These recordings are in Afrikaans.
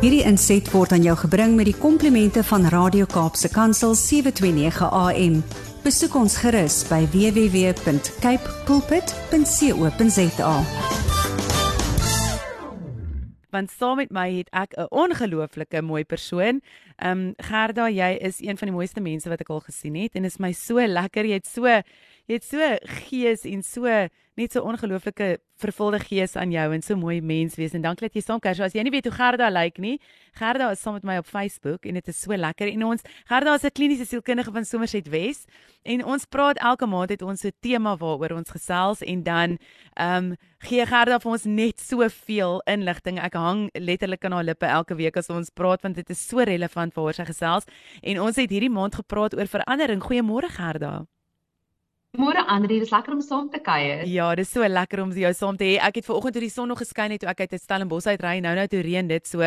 Hierdie inset word aan jou gebring met die komplimente van Radio Kaapse Kansel 729 AM. Besoek ons gerus by www.cape pulpit.co.za. Want saam met my het ek 'n ongelooflike mooi persoon. Ehm um, Gerda, jy is een van die mooiste mense wat ek al gesien het en is my so lekker. Jy het so jy het so gees en so net so ongelooflike vervulde gees aan jou en so mooi mens wees en dankie dat jy saam kuier. So as jy nie weet hoe Gerda lyk nie, Gerda is saam met my op Facebook en dit is so lekker en ons Gerda is 'n kliniese sielkundige van Somerset Wes en ons praat elke maand het ons 'n tema waaroor ons gesels en dan ehm um, gee Gerda vir ons net soveel inligting. Ek hang letterlik aan haar lippe elke week as ons praat want dit is so relevant vir haar sy gesels en ons het hierdie maand gepraat oor verandering. Goeiemôre Gerda. Môre Andri, dis lekker om saam te kuier. Ja, dis so lekker om jou saam te hê. Ek het ver oggend toe die son nog geskyn het toe ek uit Stellenbosch uit ry. Nou nou toe reën dit. So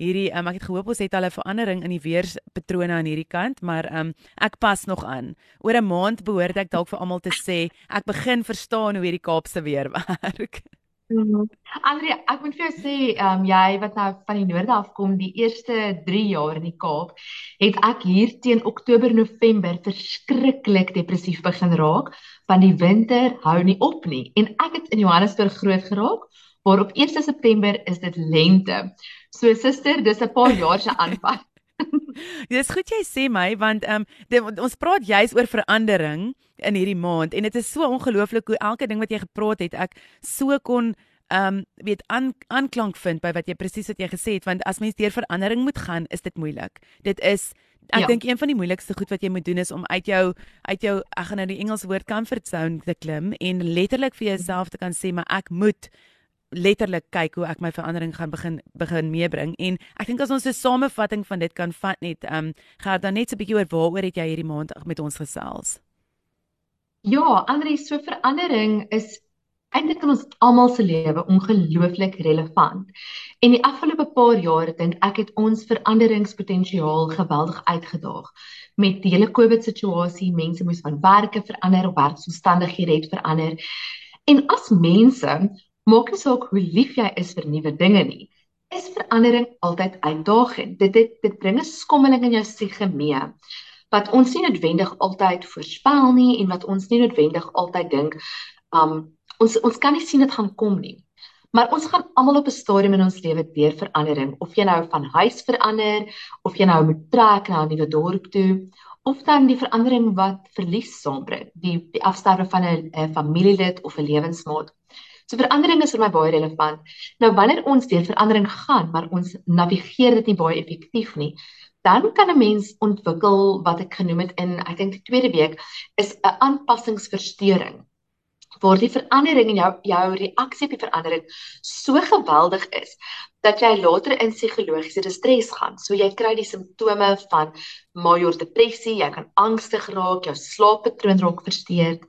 hierdie um, ek het gehoop ons het al 'n verandering in die weerspatrone aan hierdie kant, maar um, ek pas nog aan. Oor 'n maand behoort ek dalk vir almal te sê ek begin verstaan hoe hierdie Kaapse weer werk. Mhm. Andrea, ek moet vir jou sê, ehm um, jy wat nou van die noorde af kom, die eerste 3 jaar in die Kaap, het ek hier teen Oktober, November verskriklik depressief begin raak, want die winter hou nie op nie. En ek het in Johannesburg groot geraak, waar op 1 September is dit lente. So suster, dis 'n paar jaar se aanpak. Dis goed jy sê my want ehm um, ons praat juis oor verandering in hierdie maand en dit is so ongelooflik hoe elke ding wat jy gepraat het ek so kon ehm um, weet aan aanklank vind by wat jy presies wat jy gesê het want as mens deur verandering moet gaan is dit moeilik. Dit is ek ja. dink een van die moeilikste goed wat jy moet doen is om uit jou uit jou ek gaan nou die Engels woord comfort zone te klim en letterlik vir jouself te kan sê maar ek moet letterlik kyk hoe ek my verandering gaan begin begin meebring en ek dink as ons 'n samevatting van dit kan vat net ehm um, gaan dan net so 'n bietjie oor waaroor het jy hierdie maand met ons gesels Ja, Andri, so verandering is eintlik in ons almal se lewe ongelooflik relevant. En die afgelope paar jare dink ek het ons veranderingspotensiaal geweldig uitgedaag met die hele COVID situasie, mense moes van werke verander, werksomstandighede het verander. En as mense Maak nie saak hoe lief jy is vir nuwe dinge nie. Is verandering altyd uitdagend. Dit dit dit bring 'n skommeling in jou siege mee wat ons nie noodwendig altyd voorspel nie en wat ons nie noodwendig altyd dink um ons ons kan nie sien dit gaan kom nie. Maar ons gaan almal op 'n stadium in ons lewe deur verandering, of jy nou van huis verander, of jy nou moet trek na 'n nuwe dorp toe, of dan die verandering wat verlies saambring, die die afsterwe van 'n familielid of 'n lewensmaat. So verandering is vir my baie relevant. Nou wanneer ons deur verandering gaan, maar ons navigeer dit nie baie effektief nie, dan kan 'n mens ontwikkel wat ek genoem het in ek dink die tweede week is 'n aanpassingsversteuring. Waar die verandering en jou jou reaksie op die verandering so geweldig is dat jy later in psigologiese distress gaan. So jy kry die simptome van major depressie, jy kan angstig raak, jou slaappatroon raak versteurd.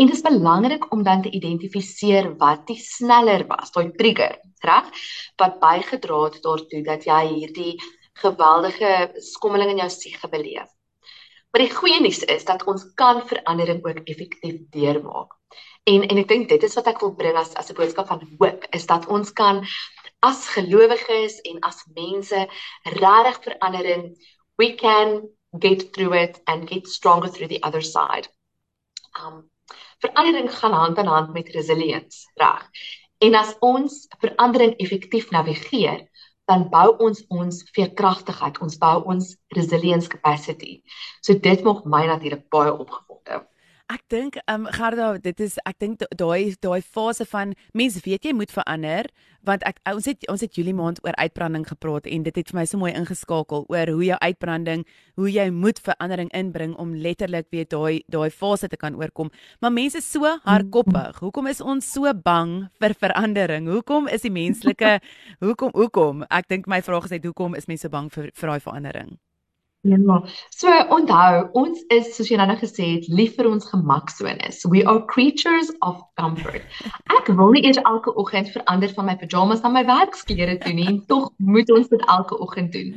En dit is belangrik om dan te identifiseer wat die sneller was, daai trigger, reg? Wat bygedra het daartoe dat jy hierdie geweldige skommeling in jou siege beleef. Maar die goeie nuus is dat ons kan verandering ook effektief deurmaak. En en ek dink dit is wat ek wil bring as as 'n boodskap van hoop is dat ons kan as gelowiges en as mense regtig verandering we can get through it and get stronger through the other side. Um verandering gaan hand aan hand met resilience, reg? En as ons verandering effektief navigeer, dan bou ons ons veerkragtigheid, ons bou ons resilience capacity. So dit maak my natuurlik baie opgewonde. Ek dink ehm um, Gerda, dit is ek dink daai daai fase van mense weet jy moet verander want ek ons het ons het Julie maand oor uitbranding gepraat en dit het vir my so mooi ingeskakel oor hoe jou uitbranding, hoe jy moet verandering inbring om letterlik weer daai daai fase te kan oorkom. Maar mense is so hardkoppig. Hoekom is ons so bang vir verandering? Hoekom is die menslike hoekom hoekom? Ek dink my vraag is net hoekom is mense bang vir vir daai verandering? Ja. So onthou, ons is soos jy nou gesê het, lief vir ons gemaksones. We are creatures of comfort. Ek wil nie eers elke oggend verander van my pyjamas na my werksklere toe nie, tog moet ons dit elke oggend doen.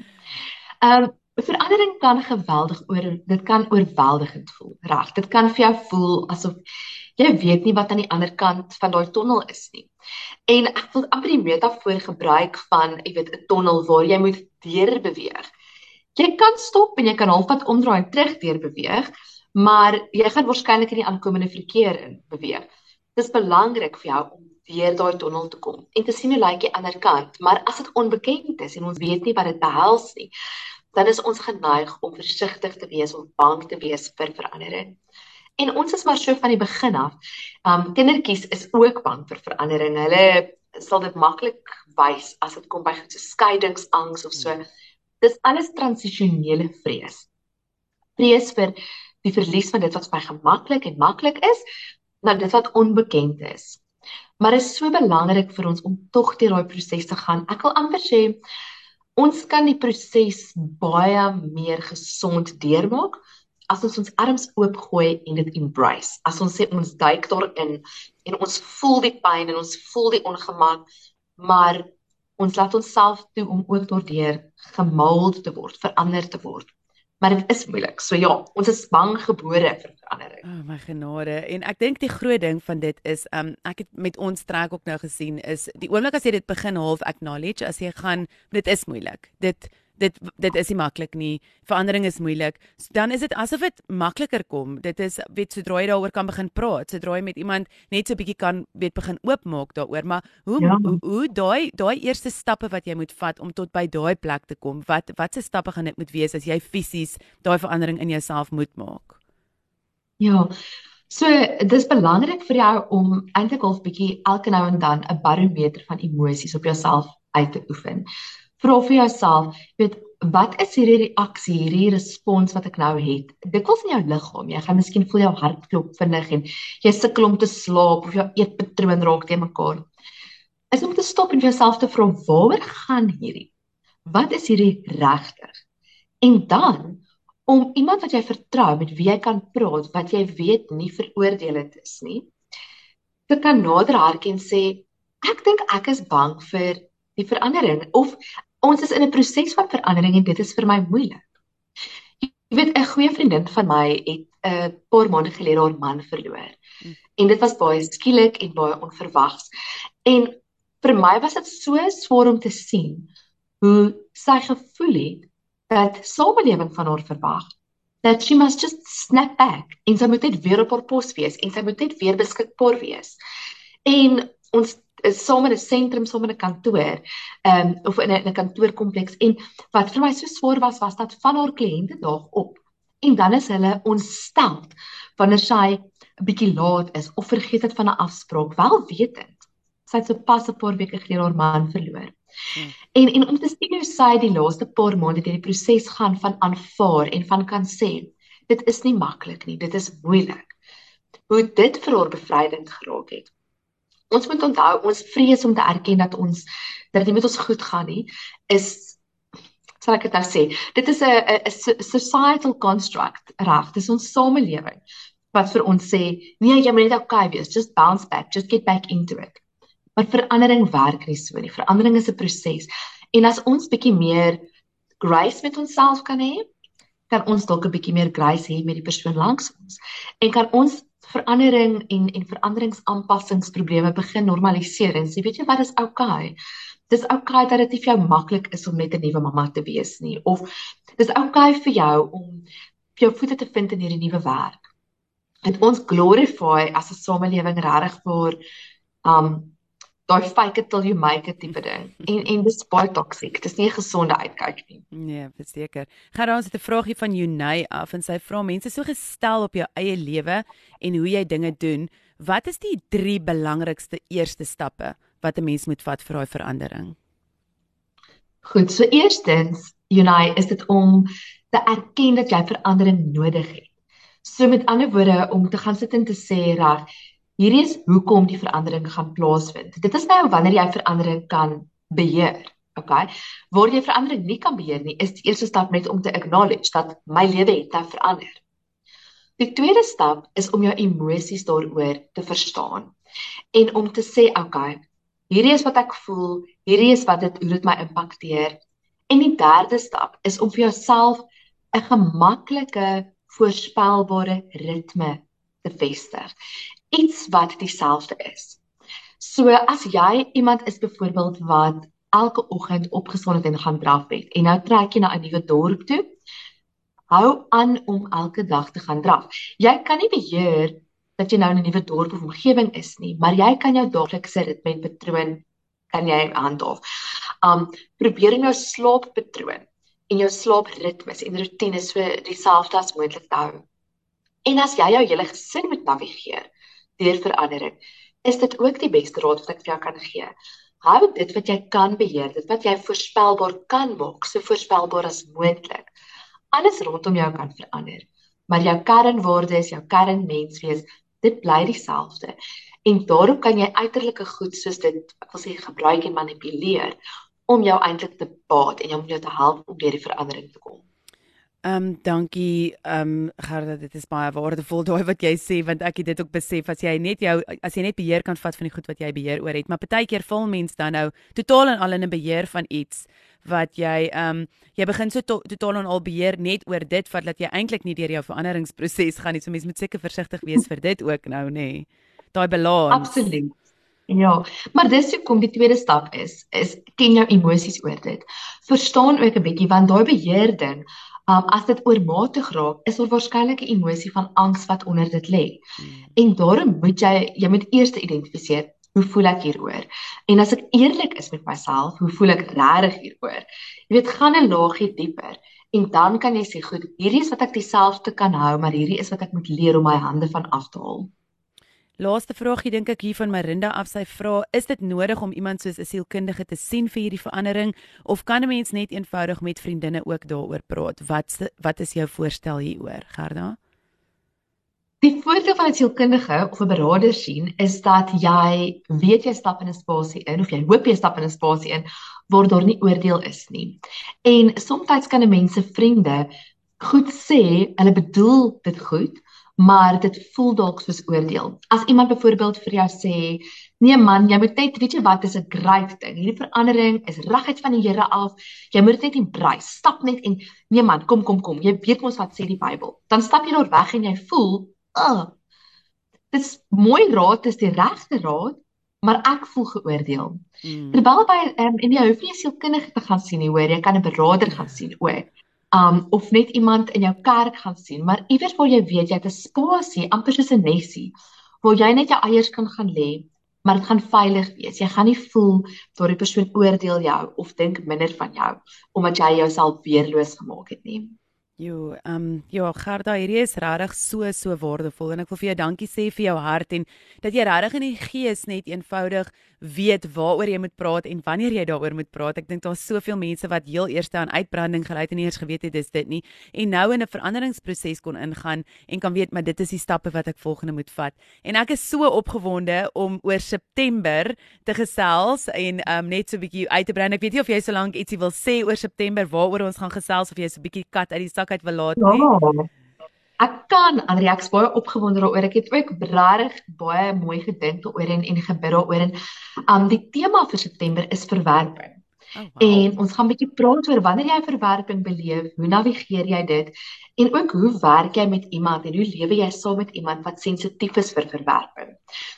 Ehm um, Verandering kan geweldig oor dit kan oorweldigend voel. Reg, dit kan vir jou voel asof jy weet nie wat aan die ander kant van daai tonnel is nie. En ek wil amper die metafoor gebruik van, jy weet, 'n tonnel waar jy moet deur beweeg. Jy kan stop en jy kan halfpad omdraai en terug deur beweeg, maar jy gaan waarskynlik in die aankomende verkeer in beweeg. Dit is belangrik vir jou om deur daai tonnel te kom en te sien hoe lyk die ander kant, maar as dit onbekend is en ons weet nie wat dit behels nie, dan is ons geneig om versigtig te wees of bang te wees vir verandering. En ons is maar so van die begin af. Um kindertjies is ook bang vir verandering. Hulle sal dit maklik wys as dit kom by goed so skeiingsangs of so. Dis alles transisionele vrees. Vrees vir die verlies van dit wat vir my gemaklik en maklik is, nou dit wat onbekend is. Maar dit is so belangrik vir ons om tog deur daai proses te gaan. Ek wil amper sê ons kan die proses baie meer gesond deurmaak as ons ons arms oopgooi en dit embrace. As ons sê ons duik daarin en ons voel die pyn en ons voel die ongemak, maar ons laat onsself toe om ook daardeur gemould te word, verander te word. Maar dit is moeilik. So ja, ons is bang gebore vir verandering. O oh, my genade. En ek dink die groot ding van dit is um ek het met ons trek ook nou gesien is die oomblik as jy dit begin half acknowledge as jy gaan dit is moeilik. Dit dit dit is nie maklik nie. Verandering is moeilik. So, dan is dit asof dit makliker kom. Dit is weet sodra jy daaroor kan begin praat, sodra jy met iemand net so 'n bietjie kan weet begin oopmaak daaroor, maar hoe ja. hoe, hoe daai daai eerste stappe wat jy moet vat om tot by daai plek te kom. Wat watse stappe gaan dit moet wees as jy fisies daai verandering in jouself moet maak? Ja. So dis belangrik vir jou om eintlik half bietjie elke nou en dan 'n barometer van emosies op jouself uit te oefen vra vir jouself, weet, wat is hierdie reaksie, hierdie respons wat ek nou het? Dikwels in jou liggaam, jy gaan miskien voel jou hart klop vinnig en jy sukkel om te slaap of jou eetpatroon raak te mekaar. Is om te stop en vir jouself te vra, waaroor gaan hierdie? Wat is hierdie regtig? En dan om iemand wat jy vertrou, met wie jy kan praat, wat jy weet nie veroordelend is nie, te kan nader hark en sê, ek dink ek is bang vir die verandering of ons is in 'n proses van verandering en dit is vir my moeilik. Jy weet 'n goeie vriendin van my het 'n paar maande gelede haar man verloor. Hmm. En dit was baie skielik en baie onverwags. En vir my was dit so swaar om te sien hoe sy gevoel het dat samelewing van haar verwag that she must just snap back en sy moet net weer op haar pos wees en sy moet net weer beskikbaar wees. En ons is saam in 'n sentrum, saam in 'n kantoor, ehm um, of in 'n 'n kantoorkompleks en wat vir my so swaar was was dat van haar kliënte daag op en dan is hulle ontstel wanneer sy 'n bietjie laat is of vergeet het van 'n afspraak, wel wetend sy het so pas 'n paar weke gelede haar man verloor. Hmm. En en om te sien hoe sy die laaste paar maande deur die proses gaan van aanvaar en van kan sê dit is nie maklik nie, dit is moeilik. Hoe dit vir haar bevrydend geraak het. Ons moet onthou ons vrees om te erken dat ons dat dit met ons goed gaan nie is sal ek dit nou sê. Dit is 'n 'n societal construct, reg? Dis ons samelewing wat vir ons sê, nee, jy moet net okay wees, just bounce back, just get back into it. Maar verandering werk nie so nie. Verandering is 'n proses. En as ons bietjie meer grace met onsself kan hê, kan ons dalk 'n bietjie meer grace hê met die persoon langs ons. En kan ons verandering en en veranderingsaanpassingsprobleme begin normaliseer en sê weet jy wat is oukei. Okay. Dis oukei okay dat dit nie vir jou maklik is om net 'n nuwe mamma te wees nie of dis oukei okay vir jou om jou voete te vind in hierdie nuwe werk. En ons glorify as 'n samelewing regtig vir um daai fake it till you make it tipe ding. En en dis baie toksiek. Dis nie 'n gesonde uitkyk nie. Nee, verseker. Gaan ons het 'n vraagie van Junay af en sy vra mense so gestel op jou eie lewe en hoe jy dinge doen. Wat is die drie belangrikste eerste stappe wat 'n mens moet vat vir daai verandering? Goed, so eerstens, Junay, is dit om te erken dat jy verandering nodig het. So met ander woorde om te gaan sit en te sê reg, Hierdie is hoekom die verandering gaan plaasvind. Dit is nou wanneer jy verandering kan beheer. Okay. Waar jy verandering nie kan beheer nie, is die eerste stap net om te acknowledge dat my lewe het nou verander. Die tweede stap is om jou emosies daaroor te verstaan en om te sê, okay, hierdie is wat ek voel, hierdie is wat dit hoe dit my impakteer En die derde stap is om vir jouself 'n gemaklike, voorspelbare ritme te vestig. Iets wat dieselfde is. So as jy iemand is byvoorbeeld wat elke oggend opgestaan het en gaan draf het en nou trek jy na 'n nuwe dorp toe, hou aan om elke dag te gaan draf. Jy kan nie beheer dat jy nou in 'n nuwe dorp of omgewing is nie, maar jy kan jou daaglikse ritme en patroon kan jy handhaaf. Um probeer in jou slaappatroon en jou slaapritmes en rotines so dieselfde as moontlik hou. En as jy jou hele gesin moet navigeer deur verandering, is dit ook die beste raad wat ek vir jou kan gee. Hou dit wat jy kan beheer, dit wat jy voorspelbaar kan maak, so voorspelbaar as moontlik. Alles rondom jou kan verander, maar jou kernwaardes, jou kernmenswees, dit bly dieselfde. En daarom kan jy uiterlike goed soos dit ek wil sê gebruik en manipuleer om jou eintlik te baat en om jou te help om deur die verandering te kom. Ehm um, dankie ehm um, Gerda dit is baie waardevol daai wat jy sê want ek het dit ook besef as jy net jou as jy net beheer kan vat van die goed wat jy beheer oor het maar partykeer val mens dan nou totaal en al in 'n beheer van iets wat jy ehm um, jy begin so to totaal en al beheer net oor dit wat dat jy eintlik nie deur jou veranderingsproses gaan nie so mens moet seker versigtig wees vir dit ook nou nê nee. daai balans Absoluut Ja, maar dis hoekom die tweede stap is, is ken jou emosies oor dit. Verstaan ook 'n bietjie want daai beheer ding, um, as dit oormatig raak, is daar waarskynlik 'n emosie van angs wat onder dit lê. Hmm. En daarom moet jy jy moet eers identifiseer hoe voel ek hieroor? En as ek eerlik is met myself, hoe voel ek regtig hieroor? Jy weet, gaan 'n laagie dieper en dan kan jy sê, goed, hierdie is wat ek dieselfde kan hou, maar hierdie is wat ek moet leer om my hande van af te haal. Laaste vraagie dink ek hier van Marinda af sy vra, is dit nodig om iemand soos 'n sielkundige te sien vir hierdie verandering of kan 'n mens net eenvoudig met vriendinne ook daaroor praat? Wat wat is jou voorstel hieroor, Gerda? Die voordeel van 'n sielkundige of 'n beraader sien is dat jy weet jy stap in 'n spasie in of jy hoop jy stap in 'n spasie in waar daar nie oordeel is nie. En soms kan 'n mens se vriende goed sê, hulle bedoel dit goed, maar dit voel dalk soos oordeel. As iemand byvoorbeeld vir jou sê, "Nee man, jy moet net weet jy wat is 'n great ding. Hierdie verandering is reguit van die Here af. Jy moet dit net embrace. Stap net en nee man, kom kom kom. Jy weet mos wat sê die Bybel." Dan stap jy daar weg en jy voel, "Ag. Oh, dis mooi raad, dis die regte raad." maar ek voel geoordeel. Mm. Terwyl by um, en jy hoef nie 'n sielkundige te gaan sien nie, hoor, jy kan 'n beraader gaan sien ook um of net iemand in jou kerk gaan sien, maar iewers waar jy weet jy het 'n spasie, amper soos 'n nesie, waar jy net jou eiers kan gaan lê, maar dit gaan veilig wees. Jy gaan nie voel dat die persoon oordeel jou of dink minder van jou omdat jy jouself weerloos gemaak het nie. Jo, ehm um, ja, Gerda, hierdie is regtig so so waardevol en ek wil vir jou dankie sê vir jou hart en dat jy regtig in die gees net eenvoudig weet waaroor jy moet praat en wanneer jy daaroor moet praat. Ek dink daar's soveel mense wat heel eers aan uitbranding gelei het en nie eers geweet het dis dit nie en nou in 'n veranderingsproses kon ingaan en kan weet maar dit is die stappe wat ek volgende moet vat. En ek is so opgewonde om oor September te gesels en um net so 'n bietjie uit te brei. Ek weet nie of jy so lank ietsie wil sê oor September waaroor ons gaan gesels of jy so 'n bietjie kat uit die sak uit wil laat nie. Ja. Ek kan Andri ek's baie opgewonde daaroor. Ek het ook regtig baie mooi gedink daaroor en en gebid daaroor en um die tema vir September is verwerping. Oh, wow. En ons gaan 'n bietjie praat oor wanneer jy verwerping beleef, hoe navigeer jy dit en ook hoe werk jy met iemand en hoe lewe jy saam met iemand wat sensitief is vir verwerping.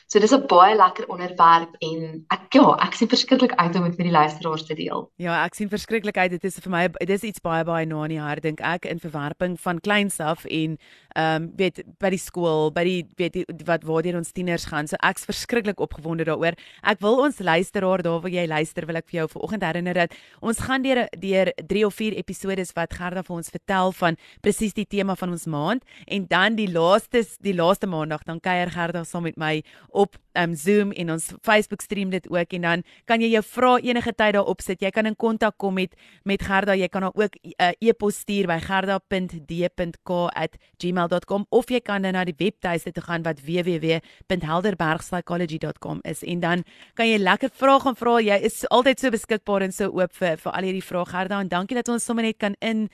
So dis 'n baie lekker onderwerp en ek ja, ek sien verskriklik uit om dit met die luisteraars te deel. Ja, ek sien verskriklik uit. Dit is vir my dis iets baie baie na in die hart dink ek in verwerping van kleins af en ehm um, weet by die skool, by die weet die, wat waar deur ons tieners gaan. So ek's verskriklik opgewonde daaroor. Ek wil ons luisteraar daar waar jy luister, wil ek vir jou vanoggend herinner dat ons gaan deur deur 3 of 4 episode wat Gerda vir ons vertel van presies die tema van ons maand en dan die laaste die laaste maandag dan kuier Gerda saam met my op um, Zoom en ons Facebook stream dit ook en dan kan jy jou vrae enige tyd daarop sit. Jy kan in kontak kom met met Gerda. Jy kan haar ook 'n uh, e-pos stuur by gerda.d.k@gmail.com of jy kan dan na die webtuiste toe gaan wat www.helderbergpsychology.com is en dan kan jy lekker vrae gaan vra. Jy is altyd so beskikbaar en so oop vir vir al hierdie vrae Gerda en dankie dat ons sommer net kan in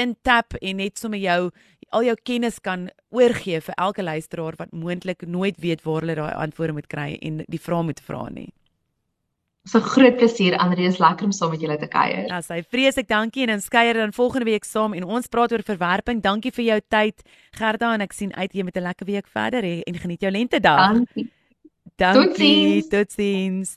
intap en net sommer jou al jou kennis kan oorgee vir elke luisteraar wat moontlik nooit weet waar hulle daai antwoorde moet kry en die vrae moet vra nie. So groot plesier Andrie, is lekker om saam met julle te kuier. Ja, sy vreeslik dankie en ons kuier dan volgende week saam en ons praat oor verwerping. Dankie vir jou tyd, Gerda, en ek sien uit jy met 'n lekker week verder he, en geniet jou lentedag. Dankie. Dankie. Totsiens.